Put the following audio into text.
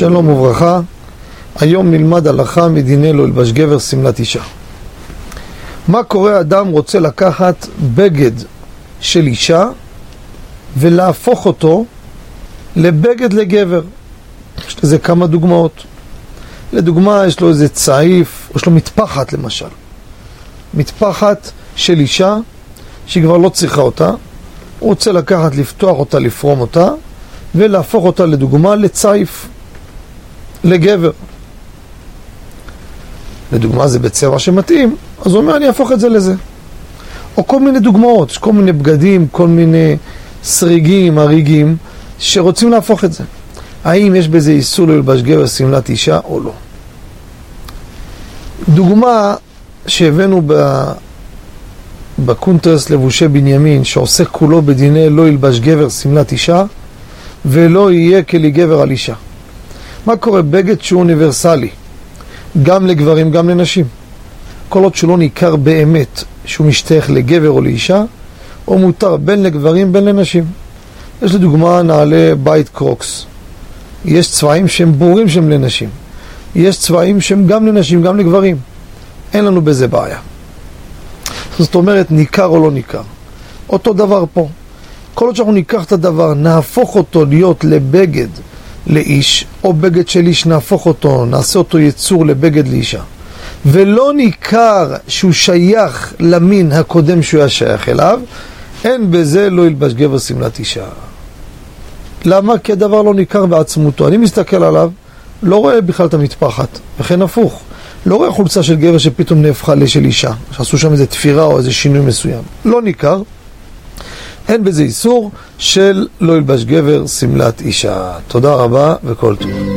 שלום וברכה, היום נלמד הלכה מדיני לא ילבש גבר שמלת אישה. מה קורה אדם רוצה לקחת בגד של אישה ולהפוך אותו לבגד לגבר? יש לזה כמה דוגמאות. לדוגמה, יש לו איזה צעיף, יש לו מטפחת למשל. מטפחת של אישה שהיא כבר לא צריכה אותה, הוא רוצה לקחת, לפתוח אותה, לפרום אותה ולהפוך אותה לדוגמה לצעיף, לגבר. לדוגמה זה בצבע שמתאים, אז הוא אומר אני אהפוך את זה לזה. או כל מיני דוגמאות, כל מיני בגדים, כל מיני סריגים, הריגים, שרוצים להפוך את זה. האם יש בזה איסור ללבש גבר שמלת אישה או לא? דוגמה שהבאנו ב... בקונטרס לבושי בנימין, שעוסק כולו בדיני לא ילבש גבר שמלת אישה ולא יהיה כלי גבר על אישה. מה קורה? בגד שהוא אוניברסלי, גם לגברים, גם לנשים. כל עוד שלא ניכר באמת שהוא משתייך לגבר או לאישה, או מותר בין לגברים בין לנשים. יש לדוגמה נעלי בית קרוקס. יש צבעים שהם ברורים שהם לנשים. יש צבעים שהם גם לנשים, גם לגברים. אין לנו בזה בעיה. זאת אומרת, ניכר או לא ניכר. אותו דבר פה. כל עוד שאנחנו ניקח את הדבר, נהפוך אותו להיות לבגד לאיש, או בגד של איש, נהפוך אותו, נעשה אותו יצור לבגד לאישה. ולא ניכר שהוא שייך למין הקודם שהוא היה שייך אליו, אין בזה לא ילבש גבר שמלת אישה. למה? כי הדבר לא ניכר בעצמותו. אני מסתכל עליו, לא רואה בכלל את המטפחת, וכן הפוך. לא רואה חולצה של גבר שפתאום נהפכה לשל אישה, שעשו שם איזה תפירה או איזה שינוי מסוים. לא ניכר. אין בזה איסור של לא ילבש גבר שמלת אישה. תודה רבה וכל טוב.